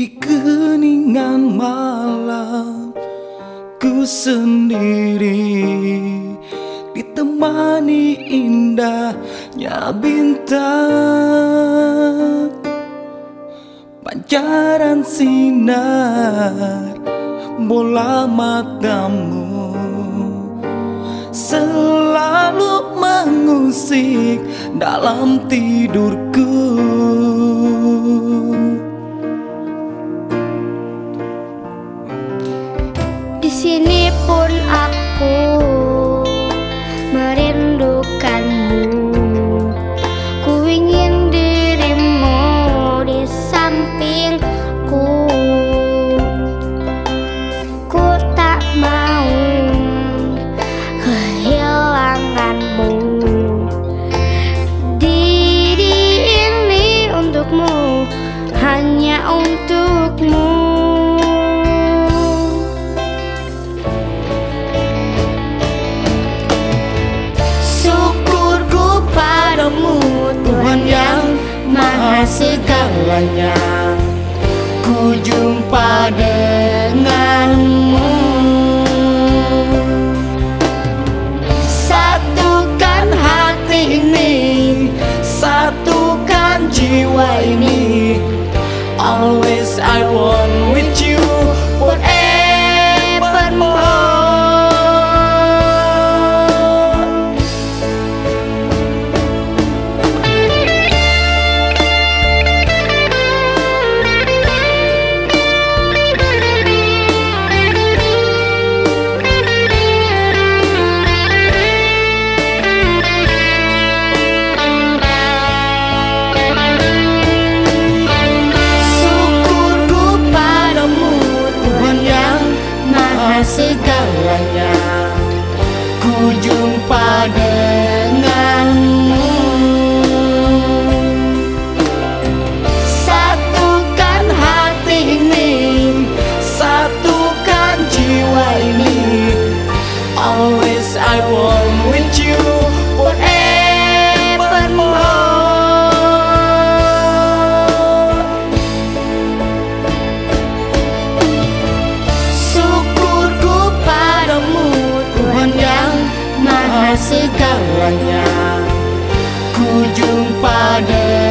Di keningan malam Ku sendiri Ditemani indahnya bintang. Pancaran sinar Bola matamu Selalu mengusik dalam tidurku sini pun aku segalanya. Ku jumpa denganmu. Satukan hati ini Satukan jiwa ini. Always I want segalanya. Ku jumpa denganmu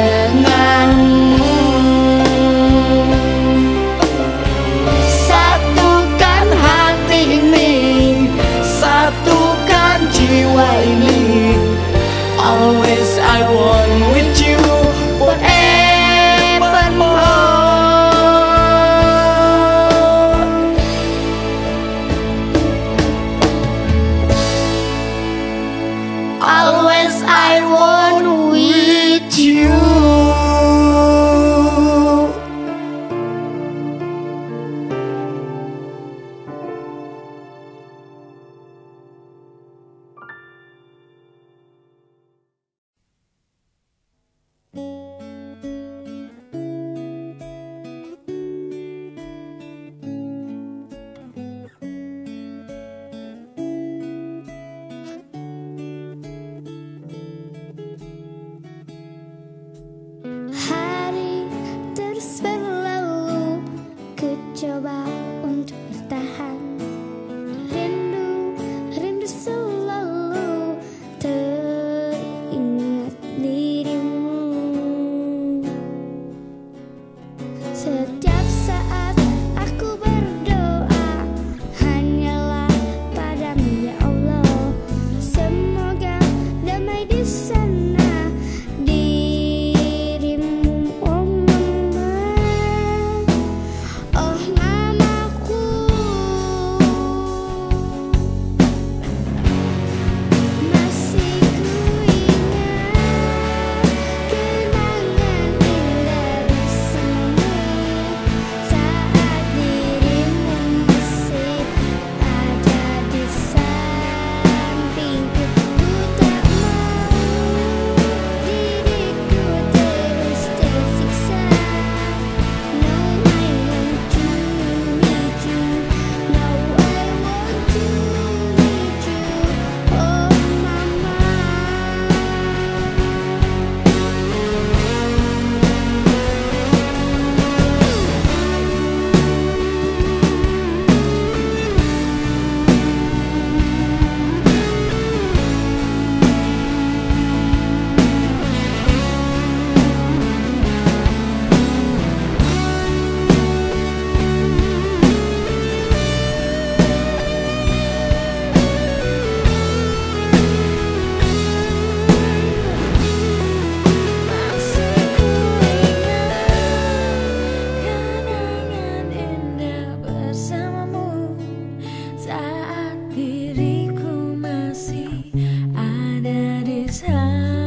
time.